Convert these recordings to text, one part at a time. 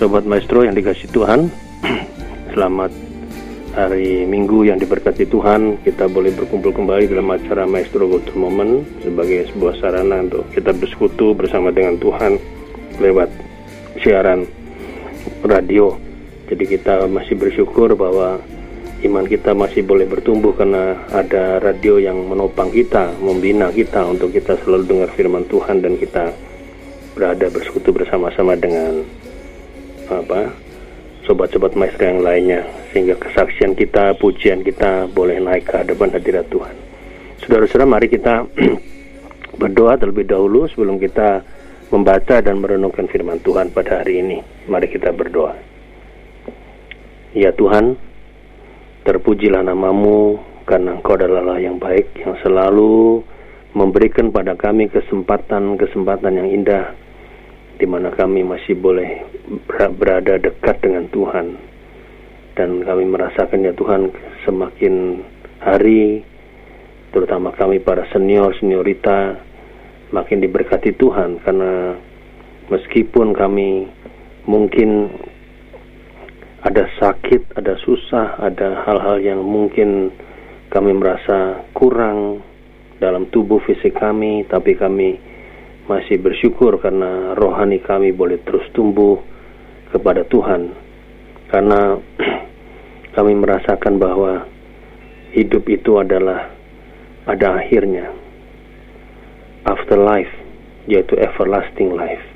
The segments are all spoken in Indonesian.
Sobat Maestro yang dikasih Tuhan, selamat hari Minggu yang diberkati Tuhan. Kita boleh berkumpul kembali dalam acara Maestro Gold Moment sebagai sebuah sarana untuk kita bersekutu bersama dengan Tuhan lewat siaran radio. Jadi kita masih bersyukur bahwa iman kita masih boleh bertumbuh karena ada radio yang menopang kita, membina kita untuk kita selalu dengar firman Tuhan dan kita berada bersekutu bersama-sama dengan apa sobat-sobat maestro yang lainnya sehingga kesaksian kita, pujian kita boleh naik ke hadapan hadirat Tuhan. Saudara-saudara, mari kita berdoa terlebih dahulu sebelum kita membaca dan merenungkan firman Tuhan pada hari ini. Mari kita berdoa. Ya Tuhan, terpujilah namamu karena Engkau adalah Allah yang baik yang selalu memberikan pada kami kesempatan-kesempatan yang indah di mana kami masih boleh berada dekat dengan Tuhan. Dan kami merasakan ya Tuhan semakin hari terutama kami para senior seniorita makin diberkati Tuhan. Karena meskipun kami mungkin ada sakit, ada susah, ada hal-hal yang mungkin kami merasa kurang dalam tubuh fisik kami, tapi kami masih bersyukur karena rohani kami boleh terus tumbuh kepada Tuhan. Karena kami merasakan bahwa hidup itu adalah ada akhirnya. Afterlife yaitu everlasting life.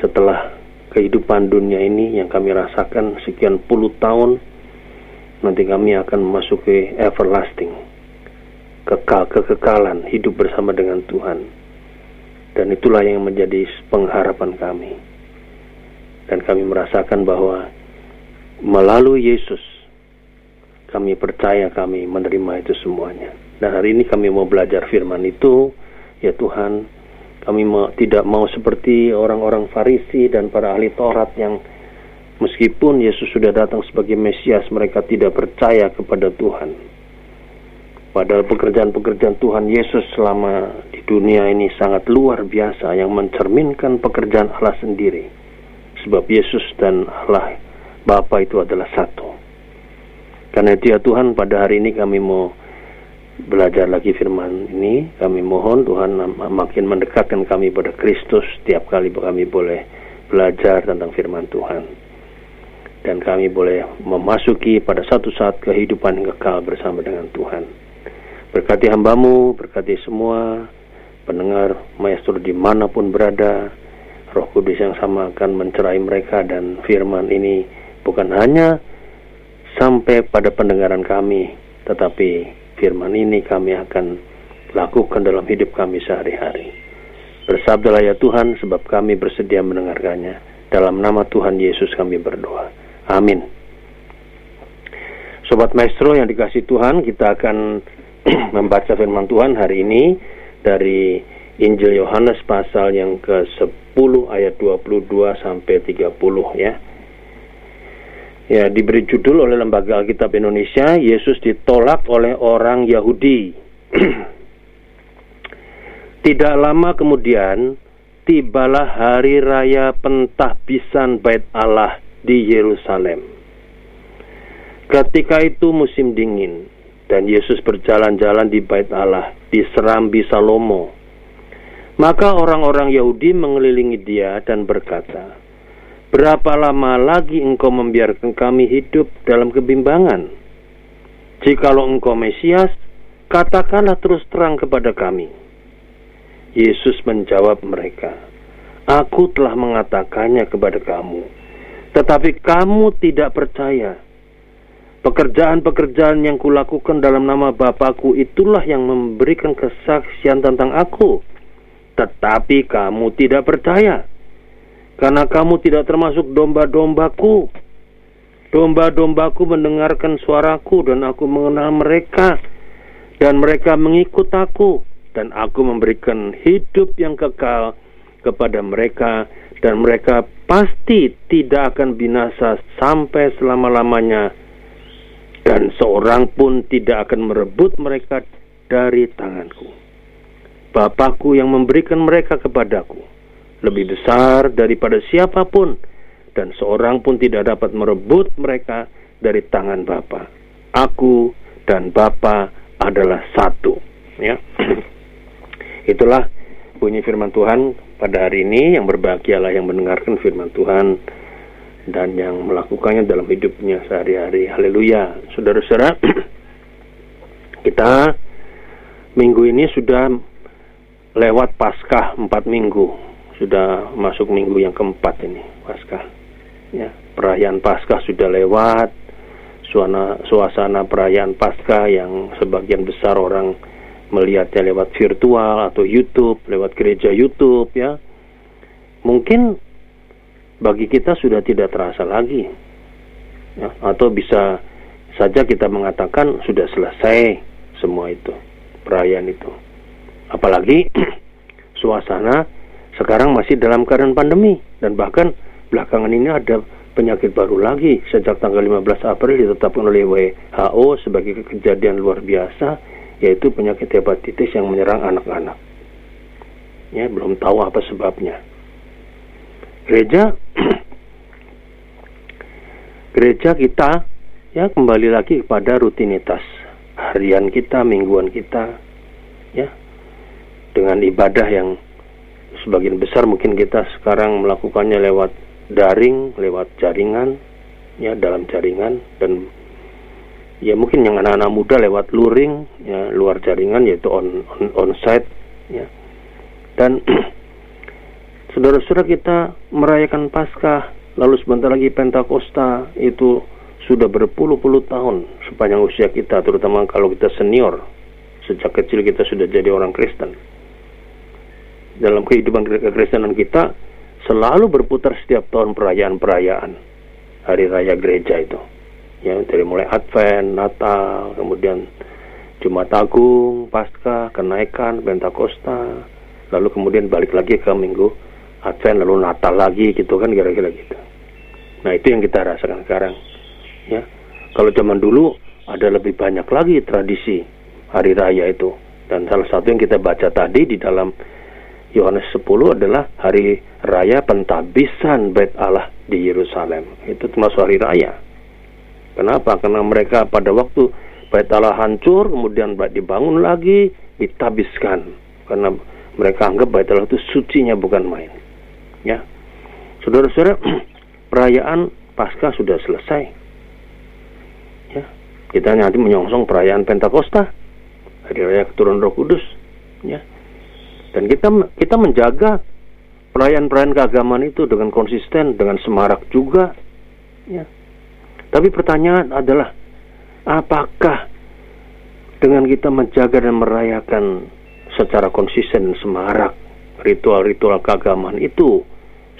Setelah kehidupan dunia ini yang kami rasakan sekian puluh tahun nanti kami akan memasuki everlasting kekal kekekalan hidup bersama dengan Tuhan dan itulah yang menjadi pengharapan kami. Dan kami merasakan bahwa melalui Yesus kami percaya kami menerima itu semuanya. Dan hari ini kami mau belajar firman itu, ya Tuhan, kami mau, tidak mau seperti orang-orang Farisi dan para ahli Taurat yang meskipun Yesus sudah datang sebagai Mesias, mereka tidak percaya kepada Tuhan Padahal pekerjaan-pekerjaan Tuhan Yesus selama di dunia ini sangat luar biasa yang mencerminkan pekerjaan Allah sendiri. Sebab Yesus dan Allah Bapa itu adalah satu. Karena itu ya Tuhan pada hari ini kami mau belajar lagi firman ini. Kami mohon Tuhan makin mendekatkan kami pada Kristus setiap kali kami boleh belajar tentang firman Tuhan. Dan kami boleh memasuki pada satu saat kehidupan yang kekal bersama dengan Tuhan. Berkati hambamu, berkati semua pendengar maestro di mana pun berada. Roh Kudus yang sama akan mencerai mereka dan firman ini bukan hanya sampai pada pendengaran kami, tetapi firman ini kami akan lakukan dalam hidup kami sehari-hari. Bersabdalah ya Tuhan, sebab kami bersedia mendengarkannya. Dalam nama Tuhan Yesus kami berdoa. Amin. Sobat Maestro yang dikasih Tuhan, kita akan membaca firman Tuhan hari ini dari Injil Yohanes pasal yang ke-10 ayat 22 sampai 30 ya. Ya, diberi judul oleh Lembaga Alkitab Indonesia, Yesus ditolak oleh orang Yahudi. Tidak lama kemudian, tibalah hari raya pentahbisan bait Allah di Yerusalem. Ketika itu musim dingin, dan Yesus berjalan-jalan di bait Allah di Serambi Salomo. Maka orang-orang Yahudi mengelilingi dia dan berkata, Berapa lama lagi engkau membiarkan kami hidup dalam kebimbangan? Jikalau engkau Mesias, katakanlah terus terang kepada kami. Yesus menjawab mereka, Aku telah mengatakannya kepada kamu, tetapi kamu tidak percaya. Pekerjaan-pekerjaan yang kulakukan dalam nama Bapakku itulah yang memberikan kesaksian tentang aku. Tetapi kamu tidak percaya. Karena kamu tidak termasuk domba-dombaku. Domba-dombaku mendengarkan suaraku dan aku mengenal mereka. Dan mereka mengikut aku. Dan aku memberikan hidup yang kekal kepada mereka. Dan mereka pasti tidak akan binasa sampai selama-lamanya dan seorang pun tidak akan merebut mereka dari tanganku. Bapakku yang memberikan mereka kepadaku lebih besar daripada siapa pun dan seorang pun tidak dapat merebut mereka dari tangan Bapa. Aku dan Bapa adalah satu. Ya. Itulah bunyi firman Tuhan pada hari ini yang berbahagialah yang mendengarkan firman Tuhan dan yang melakukannya dalam hidupnya sehari-hari. Haleluya. Saudara-saudara, kita minggu ini sudah lewat Paskah empat minggu. Sudah masuk minggu yang keempat ini, Paskah. Ya, perayaan Paskah sudah lewat. Suasana, suasana perayaan Paskah yang sebagian besar orang melihatnya lewat virtual atau YouTube, lewat gereja YouTube ya. Mungkin bagi kita sudah tidak terasa lagi. Ya, atau bisa saja kita mengatakan sudah selesai semua itu, perayaan itu. Apalagi suasana sekarang masih dalam keadaan pandemi dan bahkan belakangan ini ada penyakit baru lagi sejak tanggal 15 April ditetapkan oleh WHO sebagai kejadian luar biasa yaitu penyakit hepatitis yang menyerang anak-anak. Ya, belum tahu apa sebabnya. Gereja gereja kita ya kembali lagi kepada rutinitas harian kita, mingguan kita ya. Dengan ibadah yang sebagian besar mungkin kita sekarang melakukannya lewat daring, lewat jaringan ya dalam jaringan dan ya mungkin yang anak-anak muda lewat luring ya luar jaringan yaitu on on, on site ya dan saudara-saudara kita merayakan Paskah lalu sebentar lagi Pentakosta itu sudah berpuluh-puluh tahun sepanjang usia kita terutama kalau kita senior. Sejak kecil kita sudah jadi orang Kristen. Dalam kehidupan kekristenan kita selalu berputar setiap tahun perayaan-perayaan hari raya gereja itu. Ya dari mulai Advent, Natal, kemudian Jumat Agung, Pasca, kenaikan, Pentakosta, lalu kemudian balik lagi ke Minggu Advent, lalu Natal lagi gitu kan kira-kira gitu. Nah itu yang kita rasakan sekarang. Ya, kalau zaman dulu ada lebih banyak lagi tradisi hari raya itu dan salah satu yang kita baca tadi di dalam Yohanes 10 adalah hari raya pentabisan bait Allah di Yerusalem. Itu termasuk hari raya. Kenapa? Karena mereka pada waktu bait Allah hancur, kemudian bait dibangun lagi, ditabiskan. Karena mereka anggap bait Allah itu sucinya bukan main. Ya, saudara-saudara, perayaan Paskah sudah selesai. Ya, kita nanti menyongsong perayaan Pentakosta, hari raya keturunan Roh Kudus. Ya, dan kita kita menjaga perayaan-perayaan keagamaan itu dengan konsisten, dengan semarak juga. Ya, tapi pertanyaan adalah apakah dengan kita menjaga dan merayakan secara konsisten semarak ritual-ritual keagamaan itu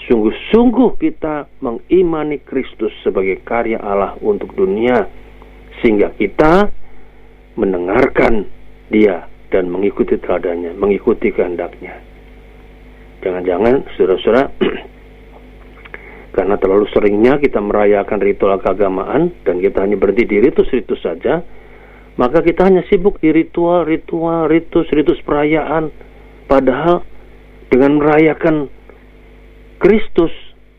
sungguh-sungguh kita mengimani Kristus sebagai karya Allah untuk dunia sehingga kita mendengarkan dia dan mengikuti teladannya, mengikuti kehendaknya. Jangan-jangan saudara-saudara karena terlalu seringnya kita merayakan ritual keagamaan dan kita hanya berhenti di ritus-ritus saja, maka kita hanya sibuk di ritual-ritual, ritus-ritus perayaan. Padahal dengan merayakan Kristus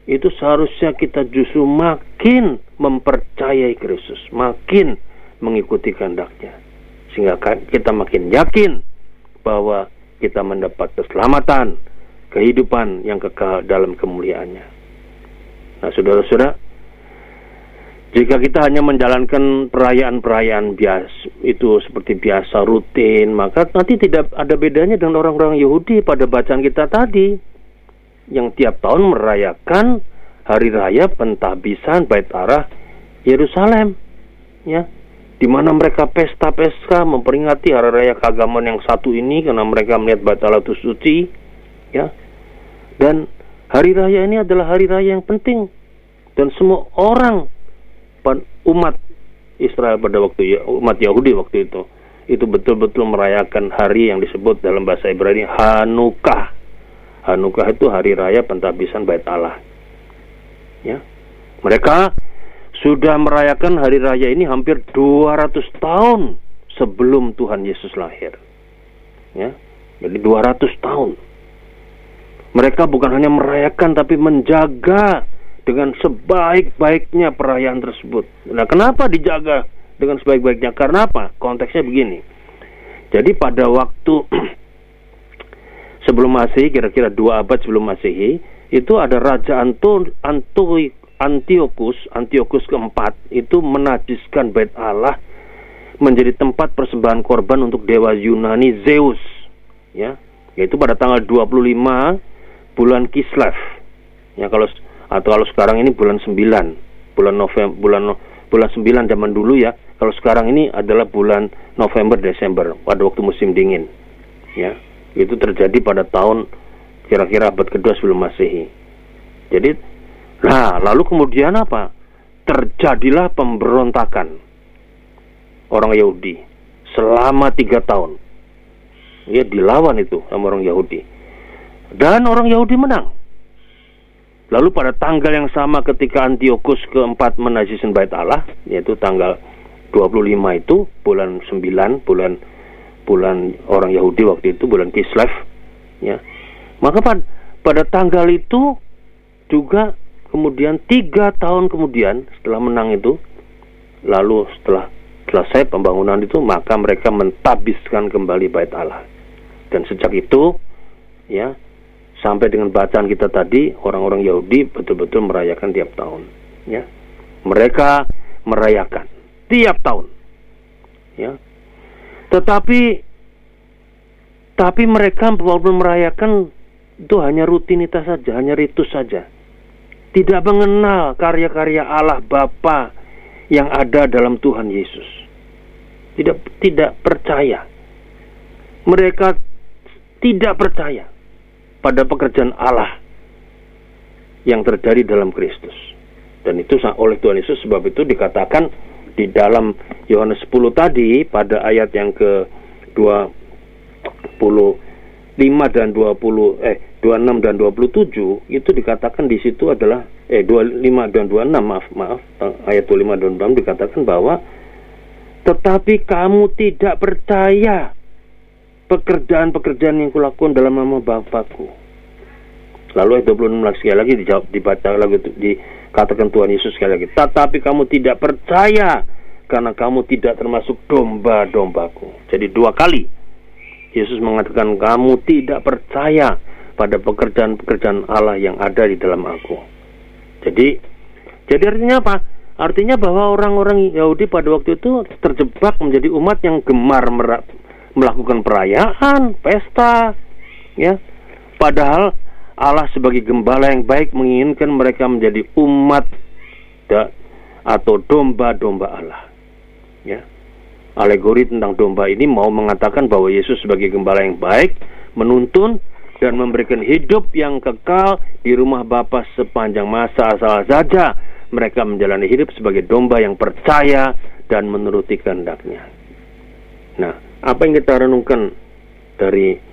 itu seharusnya kita justru makin mempercayai Kristus, makin mengikuti kehendaknya. Sehingga kita makin yakin bahwa kita mendapat keselamatan, kehidupan yang kekal dalam kemuliaannya. Nah, saudara-saudara, jika kita hanya menjalankan perayaan-perayaan biasa itu seperti biasa rutin, maka nanti tidak ada bedanya dengan orang-orang Yahudi pada bacaan kita tadi yang tiap tahun merayakan hari raya pentabisan bait arah Yerusalem, ya, di mana mereka pesta-pesta memperingati hari raya keagamaan yang satu ini karena mereka melihat bait itu suci, ya, dan Hari raya ini adalah hari raya yang penting. Dan semua orang umat Israel pada waktu ya, umat Yahudi waktu itu itu betul-betul merayakan hari yang disebut dalam bahasa Ibrani Hanukkah. Hanukkah itu hari raya pentabisan bait Allah. Ya. Mereka sudah merayakan hari raya ini hampir 200 tahun sebelum Tuhan Yesus lahir. Ya. Jadi 200 tahun. Mereka bukan hanya merayakan tapi menjaga dengan sebaik-baiknya perayaan tersebut. Nah, kenapa dijaga dengan sebaik-baiknya? Karena apa? Konteksnya begini. Jadi pada waktu sebelum Masehi, kira-kira dua abad sebelum Masehi, itu ada Raja Anto, Anto, Antiochus, Antiochus keempat, itu menajiskan bait Allah menjadi tempat persembahan korban untuk dewa Yunani Zeus. Ya, yaitu pada tanggal 25 bulan Kislev. Ya, kalau atau kalau sekarang ini bulan 9 bulan November bulan bulan 9 zaman dulu ya kalau sekarang ini adalah bulan November Desember pada waktu musim dingin ya itu terjadi pada tahun kira-kira abad kedua sebelum masehi. Jadi nah lalu kemudian apa? Terjadilah pemberontakan orang Yahudi selama tiga tahun. Ya dilawan itu sama orang Yahudi. Dan orang Yahudi menang. Lalu pada tanggal yang sama ketika Antiochus keempat menajiskan bait Allah, yaitu tanggal 25 itu bulan 9 bulan bulan orang Yahudi waktu itu bulan Kislev ya. Maka pada, pada tanggal itu juga kemudian tiga tahun kemudian setelah menang itu lalu setelah selesai pembangunan itu maka mereka mentabiskan kembali bait Allah. Dan sejak itu ya sampai dengan bacaan kita tadi orang-orang Yahudi betul-betul merayakan tiap tahun ya. Mereka merayakan tiap tahun ya tetapi tapi mereka walaupun merayakan itu hanya rutinitas saja hanya ritus saja. Tidak mengenal karya-karya Allah Bapa yang ada dalam Tuhan Yesus. Tidak tidak percaya. Mereka tidak percaya pada pekerjaan Allah yang terjadi dalam Kristus. Dan itu oleh Tuhan Yesus sebab itu dikatakan di dalam Yohanes 10 tadi pada ayat yang ke 25 dan 20 eh 26 dan 27 itu dikatakan di situ adalah eh 25 dan 26 maaf maaf eh, ayat 25 dan 26 dikatakan bahwa tetapi kamu tidak percaya pekerjaan-pekerjaan yang kulakukan dalam nama Bapakku. Lalu ayat 26 lagi sekali lagi dijawab dibaca lagi dikatakan Tuhan Yesus sekali lagi. Tetapi kamu tidak percaya karena kamu tidak termasuk domba-dombaku. Jadi dua kali Yesus mengatakan kamu tidak percaya pada pekerjaan-pekerjaan Allah yang ada di dalam aku. Jadi jadi artinya apa? Artinya bahwa orang-orang Yahudi pada waktu itu terjebak menjadi umat yang gemar melakukan perayaan, pesta, ya. Padahal Allah sebagai gembala yang baik menginginkan mereka menjadi umat da, atau domba-domba Allah. Ya. Alegori tentang domba ini mau mengatakan bahwa Yesus sebagai gembala yang baik menuntun dan memberikan hidup yang kekal di rumah Bapa sepanjang masa asal saja mereka menjalani hidup sebagai domba yang percaya dan menuruti kehendaknya. Nah, apa yang kita renungkan dari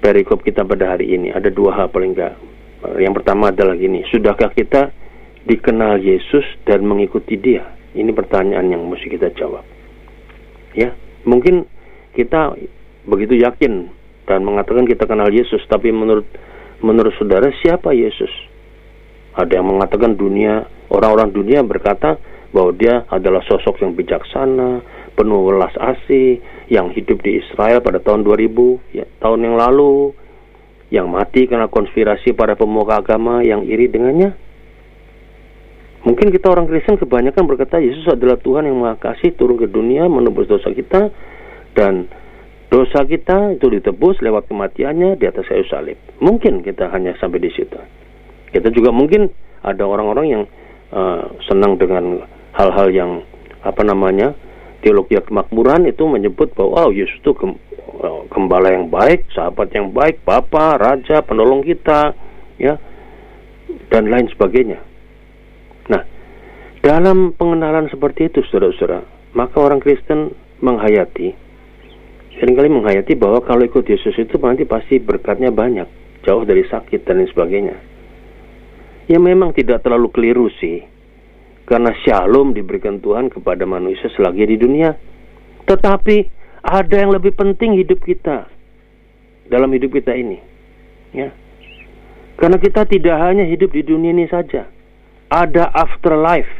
perikop kita pada hari ini? Ada dua hal paling enggak. Yang pertama adalah gini, sudahkah kita dikenal Yesus dan mengikuti Dia? Ini pertanyaan yang mesti kita jawab. Ya, mungkin kita begitu yakin dan mengatakan kita kenal Yesus, tapi menurut menurut saudara siapa Yesus? Ada yang mengatakan dunia, orang-orang dunia berkata bahwa dia adalah sosok yang bijaksana, penuh welas asih, yang hidup di Israel pada tahun 2000 ya, tahun yang lalu yang mati karena konspirasi para pemuka agama yang iri dengannya. Mungkin kita orang Kristen kebanyakan berkata Yesus adalah Tuhan yang Maha turun ke dunia menebus dosa kita dan dosa kita itu ditebus lewat kematiannya di atas kayu salib. Mungkin kita hanya sampai di situ. Kita juga mungkin ada orang-orang yang uh, senang dengan hal-hal yang apa namanya teologi kemakmuran itu menyebut bahwa oh Yesus itu oh, gembala yang baik, sahabat yang baik, Bapa, Raja, penolong kita, ya, dan lain sebagainya. Nah, dalam pengenalan seperti itu, saudara-saudara, maka orang Kristen menghayati, sering kali menghayati bahwa kalau ikut Yesus itu nanti pasti berkatnya banyak, jauh dari sakit dan lain sebagainya. Ya memang tidak terlalu keliru sih, karena shalom diberikan Tuhan kepada manusia selagi di dunia. Tetapi ada yang lebih penting hidup kita dalam hidup kita ini. Ya. Karena kita tidak hanya hidup di dunia ini saja. ada afterlife.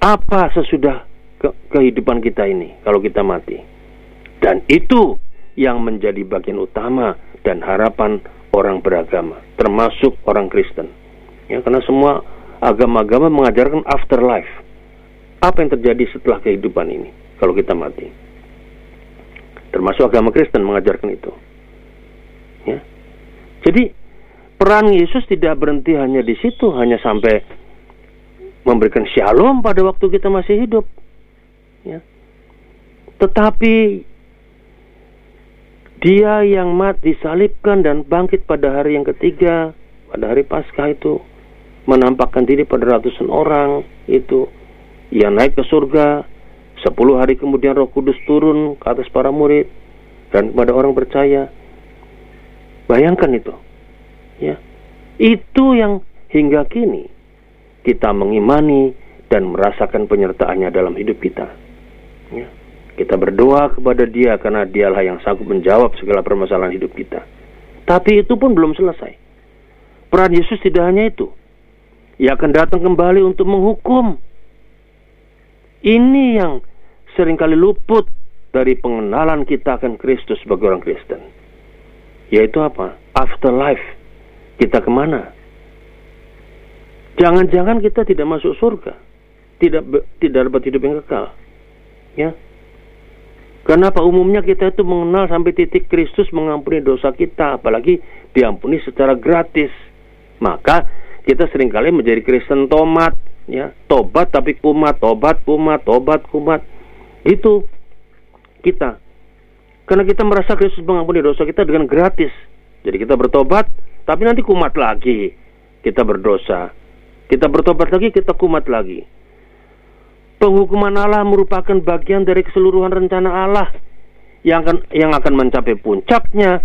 Apa sesudah ke kehidupan kita ini kalau kita mati? Dan itu yang menjadi bagian utama dan harapan orang beragama, termasuk orang Kristen. Ya, karena semua agama-agama mengajarkan afterlife. Apa yang terjadi setelah kehidupan ini kalau kita mati? Termasuk agama Kristen mengajarkan itu. Ya. Jadi peran Yesus tidak berhenti hanya di situ, hanya sampai memberikan shalom pada waktu kita masih hidup. Ya. Tetapi dia yang mati disalibkan dan bangkit pada hari yang ketiga, pada hari Paskah itu menampakkan diri pada ratusan orang itu yang naik ke surga. Sepuluh hari kemudian Roh Kudus turun ke atas para murid dan kepada orang percaya. Bayangkan itu, ya, itu yang hingga kini kita mengimani dan merasakan penyertaannya dalam hidup kita. Ya. Kita berdoa kepada Dia karena Dialah yang sanggup menjawab segala permasalahan hidup kita. Tapi itu pun belum selesai. Peran Yesus tidak hanya itu. Ia akan datang kembali untuk menghukum. Ini yang sering kali luput dari pengenalan kita akan Kristus sebagai orang Kristen. Yaitu apa? Afterlife. Kita ke mana? Jangan-jangan kita tidak masuk surga. Tidak tidak dapat hidup yang kekal. Ya, Kenapa umumnya kita itu mengenal sampai titik Kristus mengampuni dosa kita, apalagi diampuni secara gratis. Maka kita sering kali menjadi Kristen tomat, ya, tobat tapi kumat, tobat kumat, tobat kumat. Itu kita. Karena kita merasa Kristus mengampuni dosa kita dengan gratis. Jadi kita bertobat, tapi nanti kumat lagi. Kita berdosa. Kita bertobat lagi, kita kumat lagi. Penghukuman Allah merupakan bagian dari keseluruhan rencana Allah yang akan yang akan mencapai puncaknya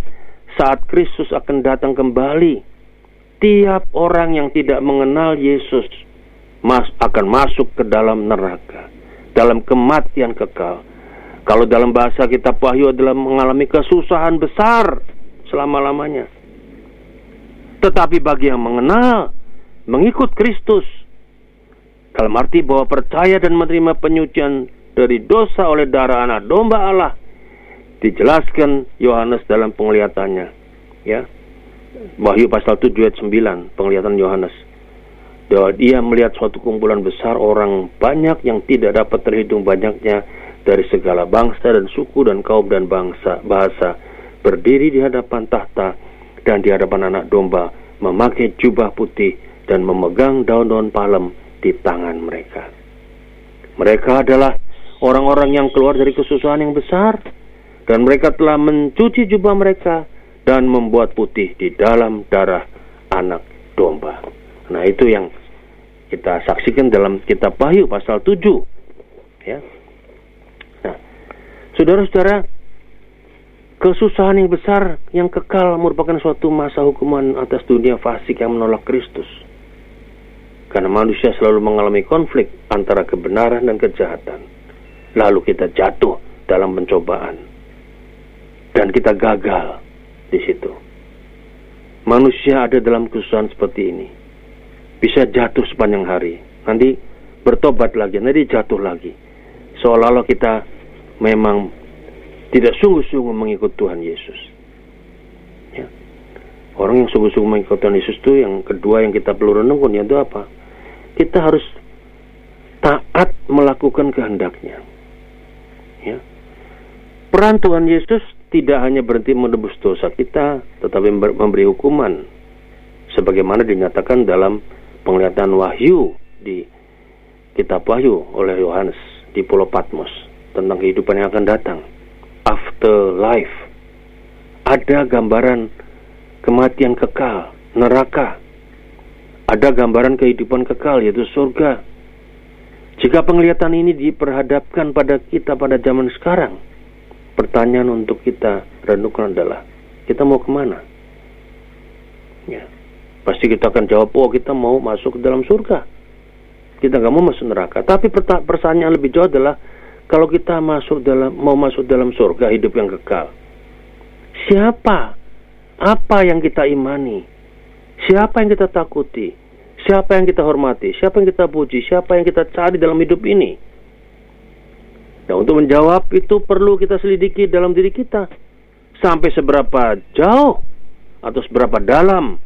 saat Kristus akan datang kembali. Tiap orang yang tidak mengenal Yesus mas akan masuk ke dalam neraka, dalam kematian kekal. Kalau dalam bahasa kita Wahyu adalah mengalami kesusahan besar selama-lamanya. Tetapi bagi yang mengenal, mengikut Kristus, dalam arti bahwa percaya dan menerima penyucian dari dosa oleh darah anak domba Allah dijelaskan Yohanes dalam penglihatannya ya Wahyu pasal 7 ayat 9 penglihatan Yohanes bahwa dia melihat suatu kumpulan besar orang banyak yang tidak dapat terhitung banyaknya dari segala bangsa dan suku dan kaum dan bangsa bahasa berdiri di hadapan tahta dan di hadapan anak domba memakai jubah putih dan memegang daun-daun palem di tangan mereka. Mereka adalah orang-orang yang keluar dari kesusahan yang besar dan mereka telah mencuci jubah mereka dan membuat putih di dalam darah anak domba. Nah, itu yang kita saksikan dalam kitab Wahyu pasal 7. Ya. Nah, Saudara-saudara, kesusahan yang besar yang kekal merupakan suatu masa hukuman atas dunia fasik yang menolak Kristus. Karena manusia selalu mengalami konflik antara kebenaran dan kejahatan. Lalu kita jatuh dalam pencobaan. Dan kita gagal di situ. Manusia ada dalam kesusahan seperti ini. Bisa jatuh sepanjang hari. Nanti bertobat lagi, nanti jatuh lagi. Seolah-olah kita memang tidak sungguh-sungguh mengikut Tuhan Yesus. Ya. Orang yang sungguh-sungguh mengikut Tuhan Yesus itu yang kedua yang kita perlu renungkan yaitu apa? kita harus taat melakukan kehendaknya. Ya. Peran Tuhan Yesus tidak hanya berhenti menebus dosa kita, tetapi memberi hukuman, sebagaimana dinyatakan dalam penglihatan Wahyu di Kitab Wahyu oleh Yohanes di Pulau Patmos tentang kehidupan yang akan datang, afterlife. Ada gambaran kematian kekal, neraka, ada gambaran kehidupan kekal yaitu surga. Jika penglihatan ini diperhadapkan pada kita pada zaman sekarang, pertanyaan untuk kita renungkan adalah kita mau ke mana? Ya, pasti kita akan jawab, oh kita mau masuk ke dalam surga. Kita nggak mau masuk neraka. Tapi pertanyaan lebih jauh adalah kalau kita masuk dalam mau masuk dalam surga hidup yang kekal, siapa? Apa yang kita imani? Siapa yang kita takuti? Siapa yang kita hormati? Siapa yang kita puji? Siapa yang kita cari dalam hidup ini? Nah, untuk menjawab itu perlu kita selidiki dalam diri kita. Sampai seberapa jauh atau seberapa dalam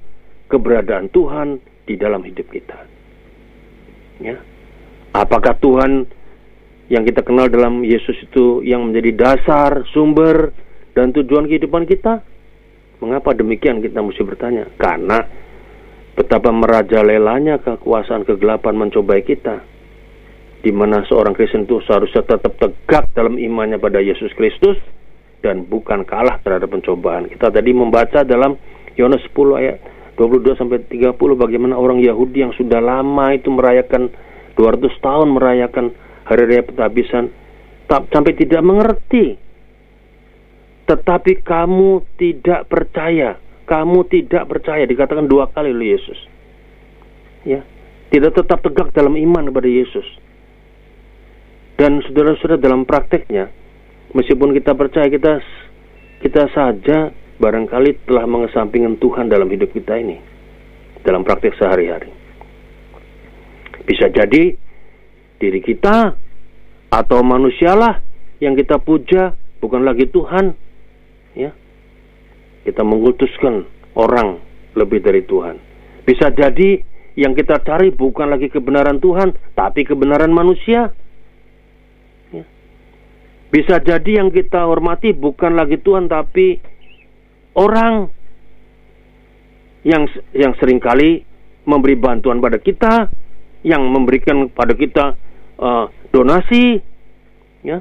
keberadaan Tuhan di dalam hidup kita. Ya. Apakah Tuhan yang kita kenal dalam Yesus itu yang menjadi dasar, sumber, dan tujuan kehidupan kita? Mengapa demikian kita mesti bertanya? Karena betapa merajalelanya kekuasaan kegelapan mencobai kita. Di mana seorang Kristen itu seharusnya tetap tegak dalam imannya pada Yesus Kristus dan bukan kalah terhadap pencobaan. Kita tadi membaca dalam Yohanes 10 ayat 22 sampai 30 bagaimana orang Yahudi yang sudah lama itu merayakan 200 tahun merayakan hari raya penghabisan sampai tidak mengerti. Tetapi kamu tidak percaya, kamu tidak percaya dikatakan dua kali oleh Yesus. Ya, tidak tetap tegak dalam iman kepada Yesus. Dan saudara-saudara dalam prakteknya, meskipun kita percaya kita kita saja barangkali telah mengesampingkan Tuhan dalam hidup kita ini dalam praktek sehari-hari. Bisa jadi diri kita atau manusialah yang kita puja bukan lagi Tuhan ya kita mengutuskan orang lebih dari Tuhan bisa jadi yang kita cari bukan lagi kebenaran Tuhan tapi kebenaran manusia. Bisa jadi yang kita hormati bukan lagi Tuhan tapi orang yang yang sering kali memberi bantuan pada kita yang memberikan pada kita uh, donasi ya.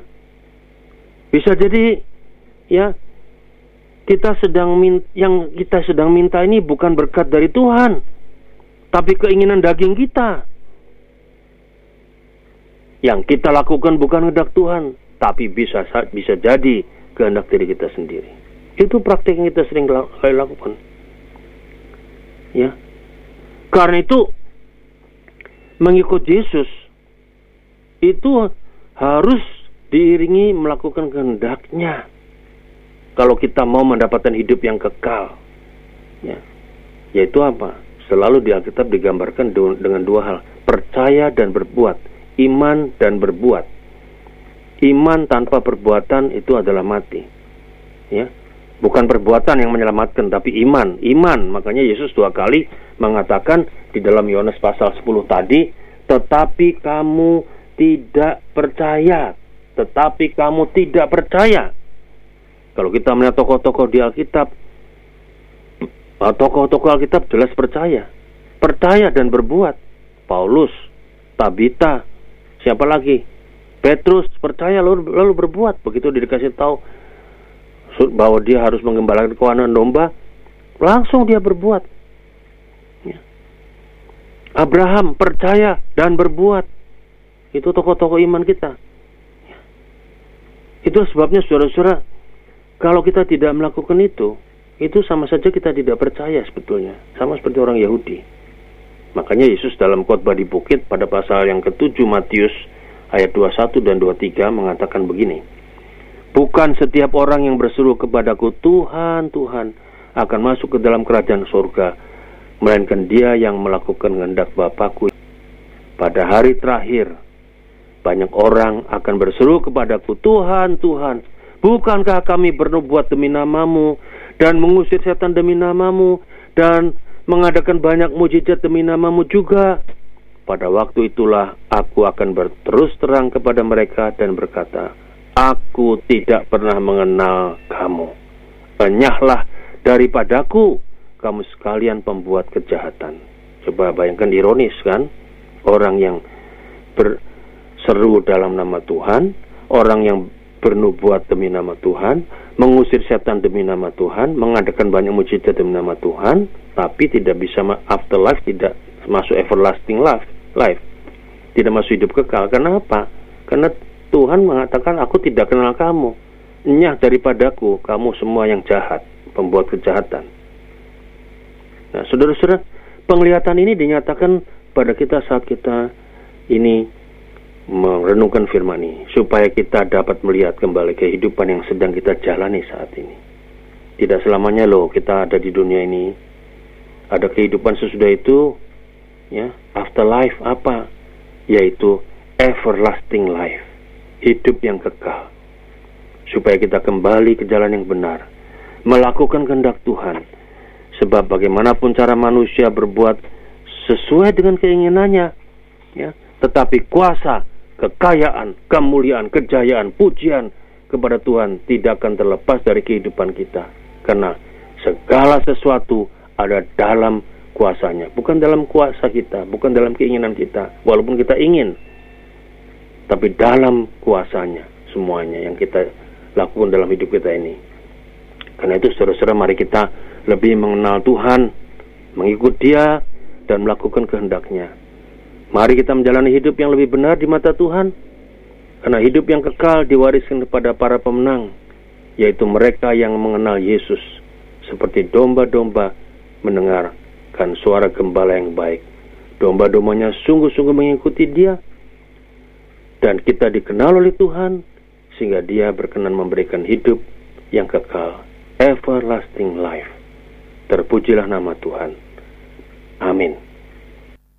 Bisa jadi ya kita sedang min yang kita sedang minta ini bukan berkat dari Tuhan tapi keinginan daging kita. Yang kita lakukan bukan kehendak Tuhan tapi bisa bisa jadi kehendak diri kita sendiri. Itu praktik yang kita sering lakukan. Ya. Karena itu mengikut Yesus itu harus diiringi melakukan kehendaknya. Kalau kita mau mendapatkan hidup yang kekal ya. Yaitu apa? Selalu di Alkitab digambarkan dengan dua hal. Percaya dan berbuat. Iman dan berbuat iman tanpa perbuatan itu adalah mati ya bukan perbuatan yang menyelamatkan tapi iman iman makanya Yesus dua kali mengatakan di dalam Yohanes pasal 10 tadi tetapi kamu tidak percaya, tetapi kamu tidak percaya. Kalau kita melihat tokoh-tokoh di Alkitab, ah, tokoh-tokoh Alkitab jelas percaya, percaya dan berbuat. Paulus, Tabita, siapa lagi? Petrus percaya lalu, lalu berbuat. Begitu dikasih tahu bahwa dia harus mengembalakan kawanan domba, langsung dia berbuat. Ya. Abraham percaya dan berbuat. Itu tokoh-tokoh iman kita. Itu sebabnya saudara-saudara, kalau kita tidak melakukan itu, itu sama saja kita tidak percaya sebetulnya. Sama seperti orang Yahudi. Makanya Yesus dalam khotbah di bukit pada pasal yang ketujuh Matius ayat 21 dan 23 mengatakan begini. Bukan setiap orang yang berseru kepadaku Tuhan, Tuhan akan masuk ke dalam kerajaan surga, melainkan dia yang melakukan kehendak Bapakku. Pada hari terakhir, banyak orang akan berseru kepadaku, Tuhan, Tuhan, bukankah kami bernubuat demi namamu dan mengusir setan demi namamu dan mengadakan banyak mujizat demi namamu juga? Pada waktu itulah aku akan berterus terang kepada mereka dan berkata, Aku tidak pernah mengenal kamu. Enyahlah daripadaku, kamu sekalian pembuat kejahatan. Coba bayangkan ironis kan? Orang yang ber, seru dalam nama Tuhan, orang yang bernubuat demi nama Tuhan, mengusir setan demi nama Tuhan, mengadakan banyak mujizat demi nama Tuhan, tapi tidak bisa afterlife, tidak masuk everlasting life, life. Tidak masuk hidup kekal. Kenapa? Karena Tuhan mengatakan aku tidak kenal kamu. Nyah daripadaku kamu semua yang jahat, pembuat kejahatan. Nah, saudara-saudara, penglihatan ini dinyatakan pada kita saat kita ini merenungkan firman ini supaya kita dapat melihat kembali kehidupan yang sedang kita jalani saat ini. Tidak selamanya loh kita ada di dunia ini. Ada kehidupan sesudah itu ya afterlife apa? Yaitu everlasting life. Hidup yang kekal. Supaya kita kembali ke jalan yang benar. Melakukan kehendak Tuhan. Sebab bagaimanapun cara manusia berbuat sesuai dengan keinginannya ya tetapi kuasa kekayaan kemuliaan kejayaan pujian kepada Tuhan tidak akan terlepas dari kehidupan kita. Karena segala sesuatu ada dalam kuasanya, bukan dalam kuasa kita, bukan dalam keinginan kita, walaupun kita ingin, tapi dalam kuasanya semuanya yang kita lakukan dalam hidup kita ini. Karena itu saudara-saudara mari kita lebih mengenal Tuhan, mengikut Dia dan melakukan kehendaknya. Mari kita menjalani hidup yang lebih benar di mata Tuhan, karena hidup yang kekal diwariskan kepada para pemenang, yaitu mereka yang mengenal Yesus, seperti domba-domba mendengar mendengarkan suara gembala yang baik. Domba-dombanya sungguh-sungguh mengikuti dia. Dan kita dikenal oleh Tuhan sehingga dia berkenan memberikan hidup yang kekal. Everlasting life. Terpujilah nama Tuhan. Amin.